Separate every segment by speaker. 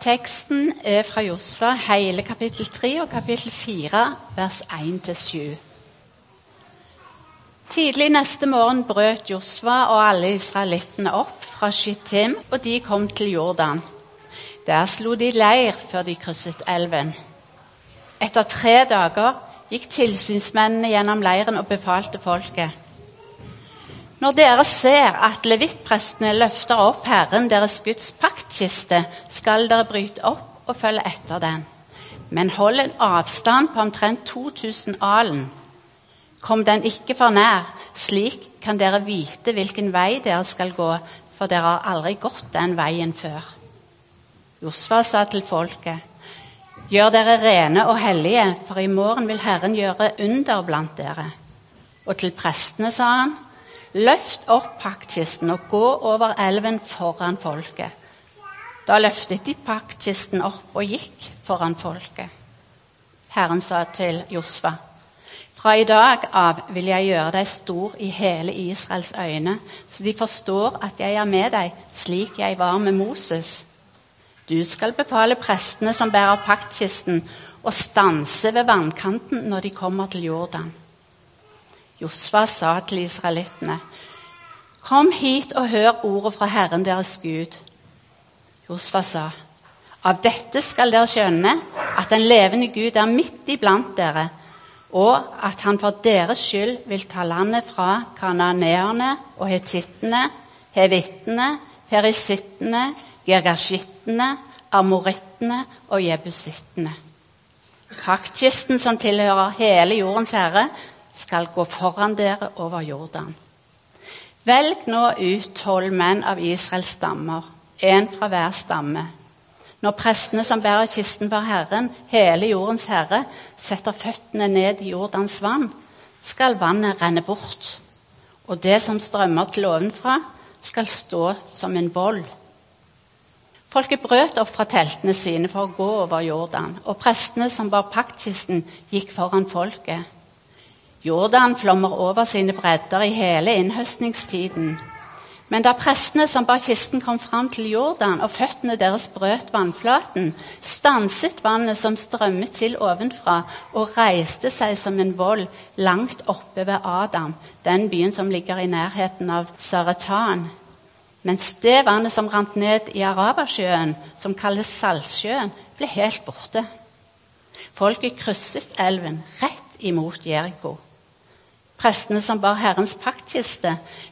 Speaker 1: Teksten er fra Josva, hele kapittel 3 og kapittel 4, vers 1-7. Tidlig neste morgen brøt Josva og alle israelittene opp fra Shittim, og de kom til Jordan. Der slo de leir før de krysset elven. Etter tre dager gikk tilsynsmennene gjennom leiren og befalte folket. Når dere ser at levittprestene løfter opp Herren deres Guds paktkiste, skal dere bryte opp og følge etter den. Men hold en avstand på omtrent 2000 alen. Kom den ikke for nær, slik kan dere vite hvilken vei dere skal gå, for dere har aldri gått den veien før. Josfa sa til folket, gjør dere rene og hellige, for i morgen vil Herren gjøre under blant dere. Og til prestene sa han, Løft opp paktkisten og gå over elven foran folket. Da løftet de paktkisten opp og gikk foran folket. Herren sa til Josfa, fra i dag av vil jeg gjøre deg stor i hele Israels øyne, så de forstår at jeg er med deg, slik jeg var med Moses. Du skal befale prestene som bærer paktkisten, å stanse ved vannkanten når de kommer til Jordan. Josfa sa til israelittene.: Kom hit og hør ordet fra Herren deres Gud. Josfa sa.: Av dette skal dere skjønne at den levende Gud er midt iblant dere, og at han for deres skyld vil ta landet fra kananeerne og hetittene, hevittene, perisittene, gergasjittene, amorittene og jebusittene. Paktkisten som tilhører hele jordens herre, skal gå foran dere over Jordan. Velg nå ut tolv menn av Israels stammer, én fra hver stamme. Når prestene som bærer kisten for Herren, hele jordens herre, setter føttene ned i Jordans vann, skal vannet renne bort. Og det som strømmer til ovenfra, skal stå som en vold. Folket brøt opp fra teltene sine for å gå over Jordan, og prestene som bar paktkisten, gikk foran folket. Jordan flommer over sine bredder i hele innhøstningstiden. Men da prestene som bar kisten kom fram til Jordan, og føttene deres brøt vannflaten, stanset vannet som strømmet til ovenfra, og reiste seg som en vold langt oppe ved Adam, den byen som ligger i nærheten av Saratan. Mens det vannet som rant ned i Arabasjøen, som kalles Saltsjøen, ble helt borte. Folket krysset elven rett imot Jeriko. Prestene som bar Herrens paktkiste,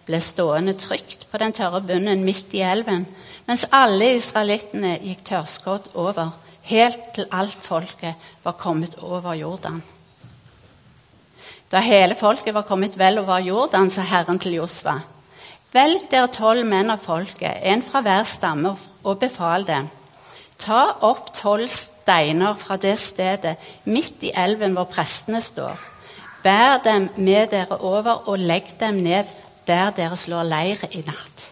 Speaker 1: ble stående trygt på den tørre bunnen midt i elven, mens alle israelittene gikk tørrskodd over, helt til alt folket var kommet over Jordan. Da hele folket var kommet vel over Jordan, sa Herren til Josva.: Velg dere tolv menn av folket, en fra hver stamme, og befal dem. Ta opp tolv steiner fra det stedet midt i elven hvor prestene står Bær dem med dere over og legg dem ned der dere slår leir i natt.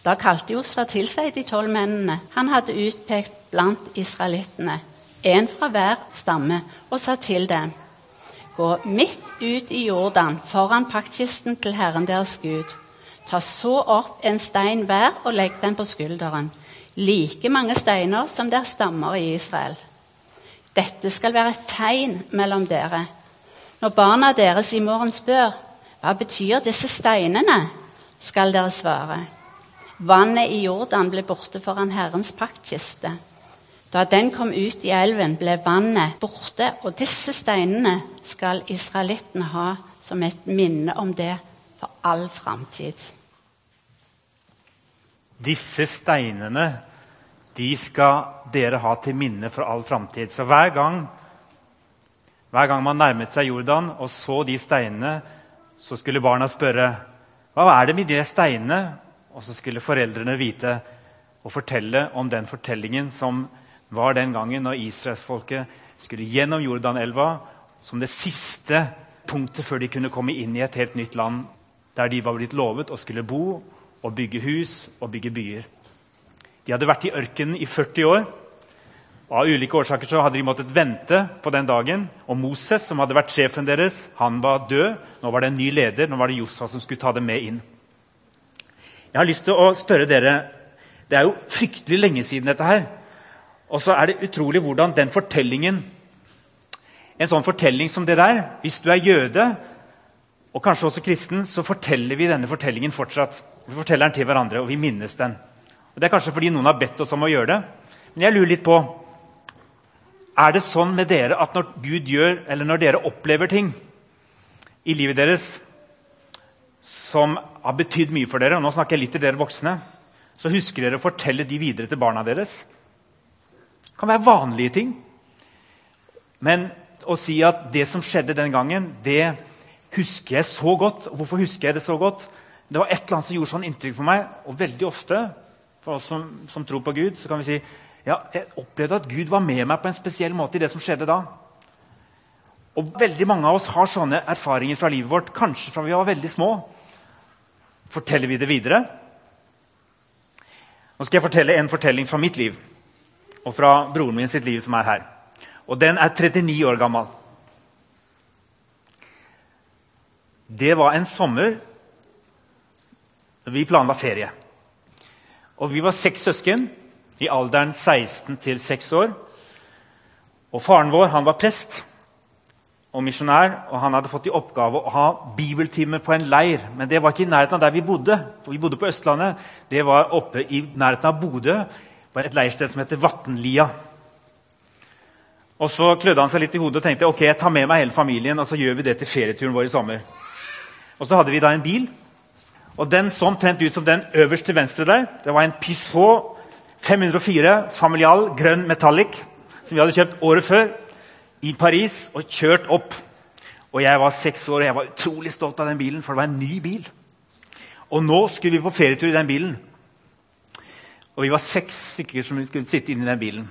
Speaker 1: Da kalte Josfa til seg de tolv mennene han hadde utpekt blant israelittene, en fra hver stamme, og sa til dem.: Gå midt ut i Jordan foran paktkisten til Herren deres Gud. Ta så opp en stein hver og legg den på skulderen, like mange steiner som der stammer i Israel. Dette skal være et tegn mellom dere. Når barna deres i morgen spør hva betyr disse steinene, skal dere svare. Vannet i Jordan ble borte foran Herrens paktkiste. Da den kom ut i elven, ble vannet borte, og disse steinene skal israelittene ha som et minne om det for all framtid.
Speaker 2: Disse steinene de skal dere ha til minne for all framtid. Så hver gang, hver gang man nærmet seg Jordan og så de steinene, så skulle barna spørre hva er det med de steinene? Og så skulle foreldrene vite og fortelle om den fortellingen som var den gangen når israelsfolket skulle gjennom Jordanelva som det siste punktet før de kunne komme inn i et helt nytt land, der de var blitt lovet å skulle bo og bygge hus og bygge byer. De hadde vært i ørkenen i 40 år. og Av ulike årsaker så hadde de måttet vente på den dagen. Og Moses, som hadde vært sjefen deres, han var død. Nå var det en ny leder. Nå var det Josfa som skulle ta dem med inn. Jeg har lyst til å spørre dere Det er jo fryktelig lenge siden dette her. Og så er det utrolig hvordan den fortellingen En sånn fortelling som det der Hvis du er jøde, og kanskje også kristen, så forteller vi denne fortellingen fortsatt. Vi forteller den til hverandre, og vi minnes den. Og Det er kanskje fordi noen har bedt oss om å gjøre det. Men jeg lurer litt på Er det sånn med dere at når Gud gjør, eller når dere opplever ting i livet deres som har betydd mye for dere, og nå snakker jeg litt til dere voksne, så husker dere å fortelle de videre til barna deres? Det kan være vanlige ting. Men å si at det som skjedde den gangen, det husker jeg så godt. Hvorfor husker jeg det så godt? Det var et eller annet som gjorde sånn inntrykk på meg. Og veldig ofte for oss som, som tror på Gud, så kan vi si ja, jeg opplevde at Gud var med meg på en spesiell måte i det som skjedde da. Og veldig mange av oss har sånne erfaringer fra livet vårt, kanskje fra vi var veldig små. Forteller vi det videre? Nå skal jeg fortelle en fortelling fra mitt liv og fra broren min sitt liv, som er her. Og den er 39 år gammel. Det var en sommer vi planla ferie. Og Vi var seks søsken i alderen 16 til 6 år. Og Faren vår han var prest og misjonær, og han hadde fått i oppgave å ha bibeltime på en leir. Men det var ikke i nærheten av der vi bodde. for vi bodde på Østlandet. Det var oppe i nærheten av Bodø, på et leirsted som heter Vatnlia. Og Så klødde han seg litt i hodet og tenkte ok, jeg tar med meg hele familien og så gjør vi det til ferieturen vår i sommer. Og Så hadde vi da en bil. Og Den så omtrent ut som den øverst til venstre der. Det var en Pissot 504 familial grønn metallic som vi hadde kjøpt året før i Paris og kjørt opp. Og Jeg var seks år og jeg var utrolig stolt av den bilen, for det var en ny bil. Og nå skulle vi på ferietur i den bilen. Og vi var seks stykker som skulle sitte inne i den bilen.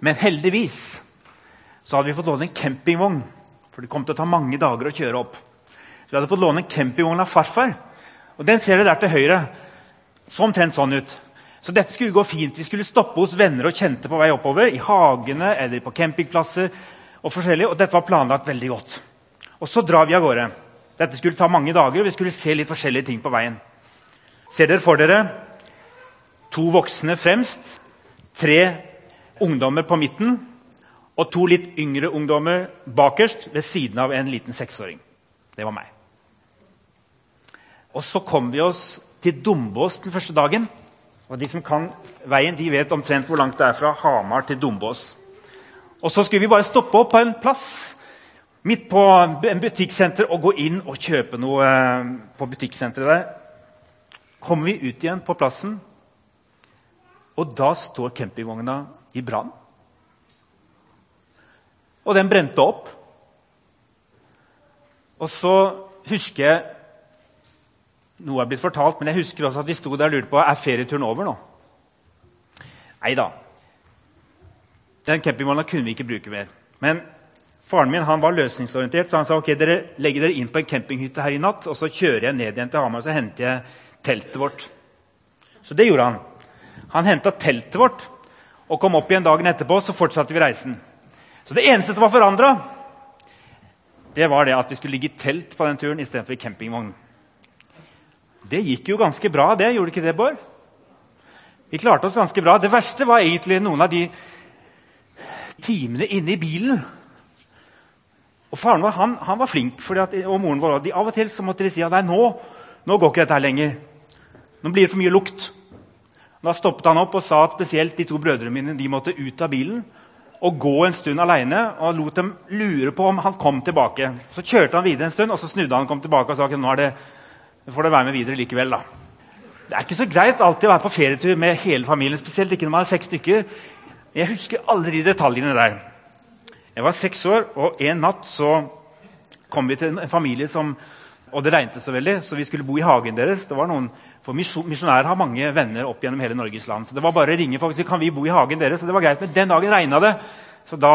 Speaker 2: Men heldigvis så hadde vi fått låne en campingvogn. For det kom til å ta mange dager å kjøre opp. Så vi hadde fått låne en campingvogn av farfar. Og den ser dere der til høyre. Så omtrent sånn ut. Så dette skulle gå fint. Vi skulle stoppe hos venner og kjente på vei oppover. I hagene eller på campingplasser og forskjellig, og dette var planlagt veldig godt. Og så drar vi av gårde. Dette skulle ta mange dager, og vi skulle se litt forskjellige ting på veien. Ser dere for dere to voksne fremst, tre ungdommer på midten og to litt yngre ungdommer bakerst ved siden av en liten seksåring. Det var meg. Og så kom vi oss til Dombås den første dagen. Og De som kan veien, de vet omtrent hvor langt det er fra Hamar til Dombås. Og så skulle vi bare stoppe opp på en plass midt på en butikksenter og gå inn og kjøpe noe eh, på butikksenteret der. Kommer vi ut igjen på plassen, og da står campingvogna i brann. Og den brente opp. Og så husker jeg Noe er blitt fortalt, men jeg husker også at vi sto der og lurte på er ferieturen over nå. Nei da. Den campingvogna kunne vi ikke bruke mer. Men faren min var løsningsorientert, så han sa ok, dere legger dere inn på en campinghytte her i natt, og så kjører jeg ned igjen til Hamar og så henter jeg teltet vårt. Så det gjorde han. Han henta teltet vårt og kom opp igjen dagen etterpå. Så fortsatte vi reisen. Så det eneste som var forandra, det var det at vi skulle ligge i telt på den turen istedenfor i campingvogn. Det gikk jo ganske bra, det. Gjorde ikke det, Bård? Vi klarte oss ganske bra. Det verste var egentlig noen av de timene inne i bilen. Og Faren vår han, han var flink, at, og moren vår òg. Av og til så måtte de si at nei, nå, nå går ikke dette her lenger. Nå blir det for mye lukt. Da stoppet han opp og sa at spesielt de to brødrene mine de måtte ut av bilen og gå en stund alene og lot dem lure på om han kom tilbake. Så kjørte han videre en stund, og så snudde han og kom tilbake og sa at nå det, får det være med videre likevel. da. Det er ikke så greit alltid å være på ferietur med hele familien, spesielt ikke når man er seks stykker. Jeg husker alle de detaljene der. Jeg var seks år, og en natt så kom vi til en familie som Og det regnet så veldig, så vi skulle bo i hagen deres. Det var noen, for Misjonærer har mange venner opp gjennom hele Norges land. Så det var bare å ringe folk og si kan vi bo i hagen deres. Så det var greit, Men den dagen regna det, så da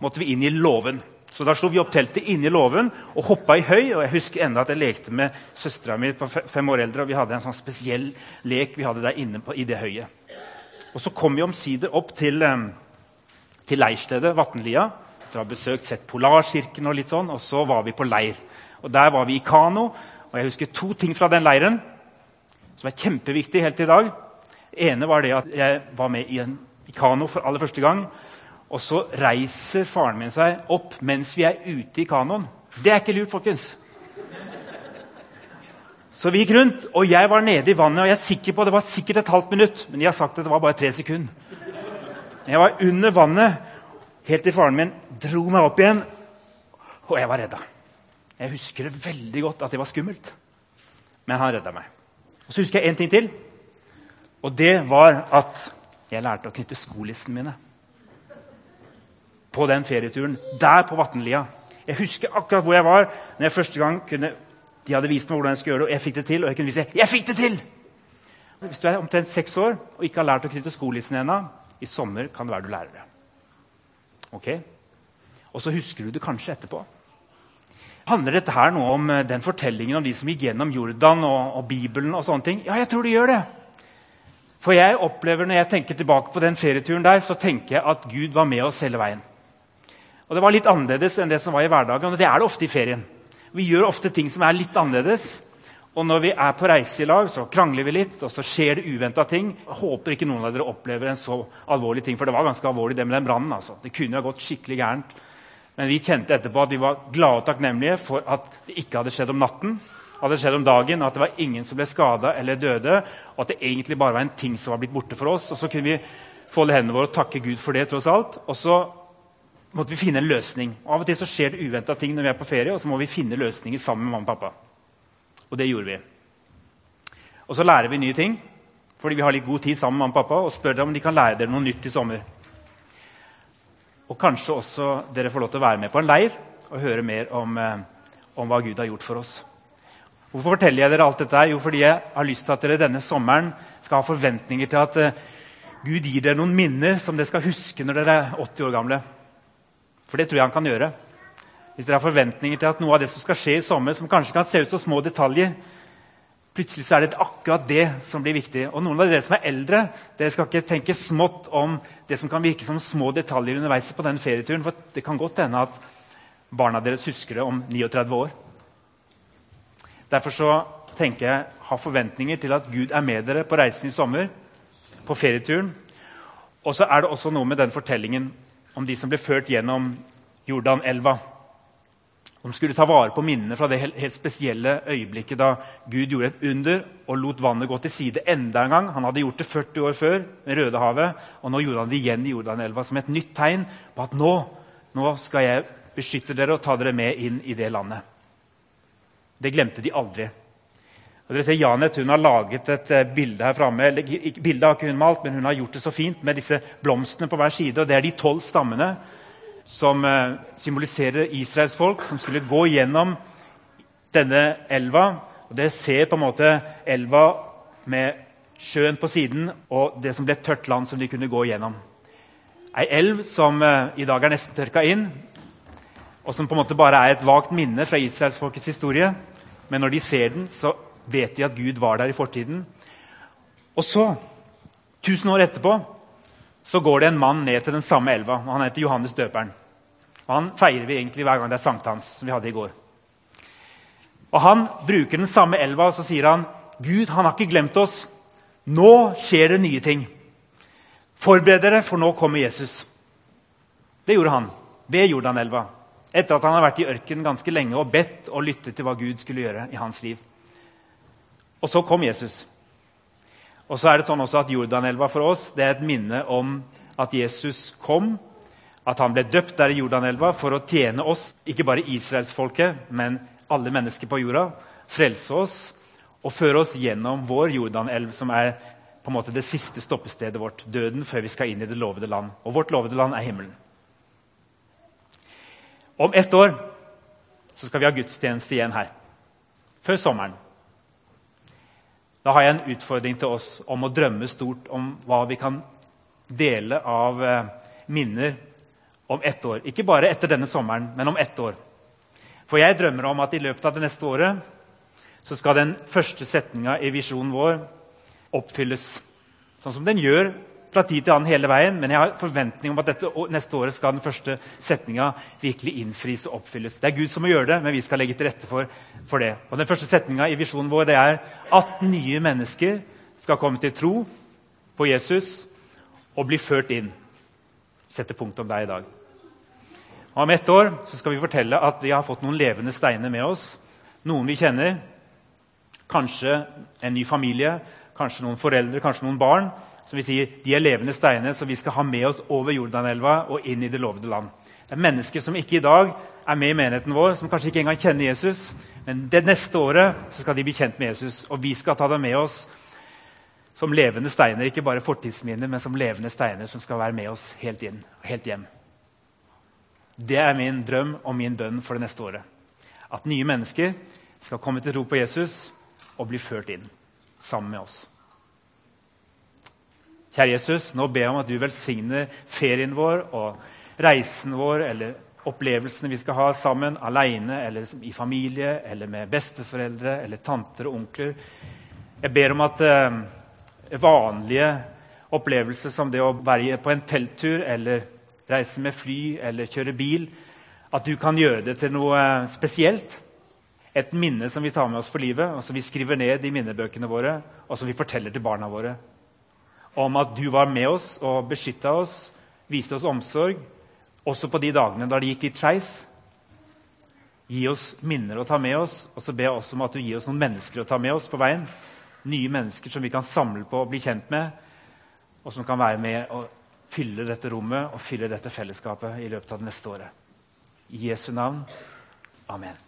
Speaker 2: måtte vi inn i låven. Så da slo vi opp teltet inne i låven og hoppa i høy. og Jeg husker enda at jeg lekte med søstera mi på fem år eldre. og Vi hadde en sånn spesiell lek vi hadde der inne på, i det høyet. Og så kom vi omsider opp til, til leirstedet Vatnlia. Etter å besøkt, sett Polarkirken og litt sånn, og så var vi på leir. Og Der var vi i kano. Og jeg husker to ting fra den leiren som er kjempeviktig helt til i dag. Det ene var det at jeg var med i en kano for aller første gang. Og så reiser faren min seg opp mens vi er ute i kanoen. Det er ikke lurt, folkens. Så vi gikk rundt, og jeg var nede i vannet. og jeg er sikker på Det var sikkert et halvt minutt, men de har sagt at det var bare tre sekunder. Jeg var under vannet helt til faren min dro meg opp igjen, og jeg var redda. Jeg husker det veldig godt at det var skummelt, men han redda meg. Og Så husker jeg en ting til, og det var at jeg lærte å knytte skolissene mine på den ferieturen der på Vatnlia. Jeg husker akkurat hvor jeg var når jeg første gang kunne de hadde vist meg hvordan jeg skulle gjøre det, og jeg fikk det til. Og jeg kunne vise jeg fikk det til! Hvis du er omtrent seks år og ikke har lært å knytte skolissen ennå, i sommer kan det være du lærer det. Ok? Og så husker du det kanskje etterpå. Handler dette her noe om eh, den fortellingen om de som gikk gjennom Jordan og, og Bibelen? og sånne ting? Ja, jeg tror det gjør det. For jeg opplever når jeg tenker tilbake på den ferieturen der, så tenker jeg at Gud var med oss hele veien. Og Det var litt annerledes enn det som var i hverdagen. og det er det ofte i ferien. Vi gjør ofte ting som er litt annerledes. Og når vi er på reise i lag, så krangler vi litt, og så skjer det uventa ting. Jeg håper ikke noen av dere opplever en så alvorlig ting, for det var ganske alvorlig det med den brannen. Altså. Det kunne ha gått skikkelig gærent. Men vi kjente etterpå at vi var glade og takknemlige for at det ikke hadde skjedd om natten. hadde skjedd om dagen, At det var ingen som ble skada eller døde. Og at det egentlig bare var en ting som var blitt borte for oss. Og så kunne vi folde hendene våre og takke Gud for det. tross alt. Og så måtte vi finne en løsning. Og Av og til så skjer det uventa ting når vi er på ferie, og så må vi finne løsninger sammen med mamma og pappa. Og det gjorde vi. Og så lærer vi nye ting fordi vi har litt god tid sammen med mamma og pappa, og spør dem om de kan lære dere noe nytt i sommer. Og kanskje også dere får lov til å være med på en leir og høre mer om, eh, om hva Gud har gjort for oss. Hvorfor forteller jeg dere alt dette? Jo, fordi jeg har lyst til at dere denne sommeren skal ha forventninger til at eh, Gud gir dere noen minner som dere skal huske når dere er 80 år gamle. For det tror jeg han kan gjøre. Hvis dere har forventninger til at noe av det som skal skje i sommer, som kanskje kan se ut som små detaljer, plutselig så er det akkurat det som blir viktig. Og noen av dere som er eldre, dere skal ikke tenke smått om det som kan virke som små detaljer underveis på den ferieturen. For det kan godt hende at barna deres husker det om 39 år. Derfor så tenker jeg ha forventninger til at Gud er med dere på reisen i sommer, på ferieturen. Og så er det også noe med den fortellingen om de som ble ført gjennom Jordanelva. De skulle ta vare på minnene fra det helt spesielle øyeblikket da Gud gjorde et under og lot vannet gå til side enda en gang. Han hadde gjort det 40 år før med Rødehavet, og nå gjorde han det igjen i Jordanelva som et nytt tegn på at nå, nå skal jeg beskytte dere og ta dere med inn i det landet. Det glemte de aldri. Og dere ser Janet hun har laget et eh, bilde her framme. Bildet har ikke hun malt, men hun har gjort det så fint med disse blomstene på hver side. og Det er de tolv stammene som eh, symboliserer Israels folk, som skulle gå gjennom denne elva. Og Dere ser på en måte elva med sjøen på siden og det som ble tørt land som de kunne gå gjennom. Ei elv som eh, i dag er nesten tørka inn, og som på en måte bare er et vagt minne fra israelsfolkets historie. Men når de ser den, så vet de at Gud var der i fortiden. Og så, tusen år etterpå, så går det en mann ned til den samme elva. og Han heter Johannes døperen. Og Han feirer vi egentlig hver gang det er sankthans, som vi hadde i går. Og Han bruker den samme elva og så sier han, Gud han har ikke glemt oss. Nå skjer det nye ting. Forbered dere, for nå kommer Jesus. Det gjorde han ved Jordanelva. Etter at han har vært i ørkenen ganske lenge og bedt og lyttet til hva Gud skulle gjøre i hans liv. Og så kom Jesus. Og så er det sånn også at Jordanelva for oss det er et minne om at Jesus kom, at han ble døpt der i Jordanelva for å tjene oss, ikke bare israelsfolket, men alle mennesker på jorda, frelse oss og føre oss gjennom vår Jordanelv, som er på en måte det siste stoppestedet vårt, døden, før vi skal inn i det lovede land. Og vårt lovede land er himmelen. Om ett år så skal vi ha gudstjeneste igjen her. Før sommeren. Da har jeg en utfordring til oss om å drømme stort om hva vi kan dele av eh, minner om ett år. Ikke bare etter denne sommeren, men om ett år. For jeg drømmer om at i løpet av det neste året så skal den første setninga i visjonen vår oppfylles. Sånn som den gjør fra tid til annen hele veien, men jeg har forventning om at dette neste året skal den første setninga virkelig innfris og oppfylles. Det er Gud som må gjøre det, men vi skal legge til rette for, for det. Og Den første setninga i visjonen vår det er at nye mennesker skal komme til tro på Jesus og bli ført inn. Sette punktum der i dag. Og om ett år så skal vi fortelle at vi har fått noen levende steiner med oss. Noen vi kjenner. Kanskje en ny familie, kanskje noen foreldre, kanskje noen barn. Som vi sier, De er levende steiner som vi skal ha med oss over Jordanelva og inn i det lovede land. Det er mennesker som ikke i dag er med i menigheten vår, som kanskje ikke engang kjenner Jesus. Men det neste året skal de bli kjent med Jesus, og vi skal ta dem med oss som levende steiner. Ikke bare fortidsminner, men som levende steiner som skal være med oss helt inn helt hjem. Det er min drøm og min bønn for det neste året. At nye mennesker skal komme til tro på Jesus og bli ført inn sammen med oss. Kjære Jesus, nå ber jeg om at du velsigner ferien vår og reisen vår eller opplevelsene vi skal ha sammen, alene eller i familie eller med besteforeldre eller tanter og onkler. Jeg ber om at eh, vanlige opplevelser som det å være på en telttur eller reise med fly eller kjøre bil, at du kan gjøre det til noe spesielt. Et minne som vi tar med oss for livet, og som vi skriver ned i minnebøkene våre, og som vi forteller til barna våre. Om at du var med oss og beskytta oss, viste oss omsorg, også på de dagene da det gikk litt skeis. Gi oss minner å ta med oss, og så ber jeg også om at du gir oss noen mennesker å ta med oss på veien nye mennesker som vi kan samle på og bli kjent med, og som kan være med og fylle dette rommet og fylle dette fellesskapet i løpet av det neste året. I Jesu navn. Amen.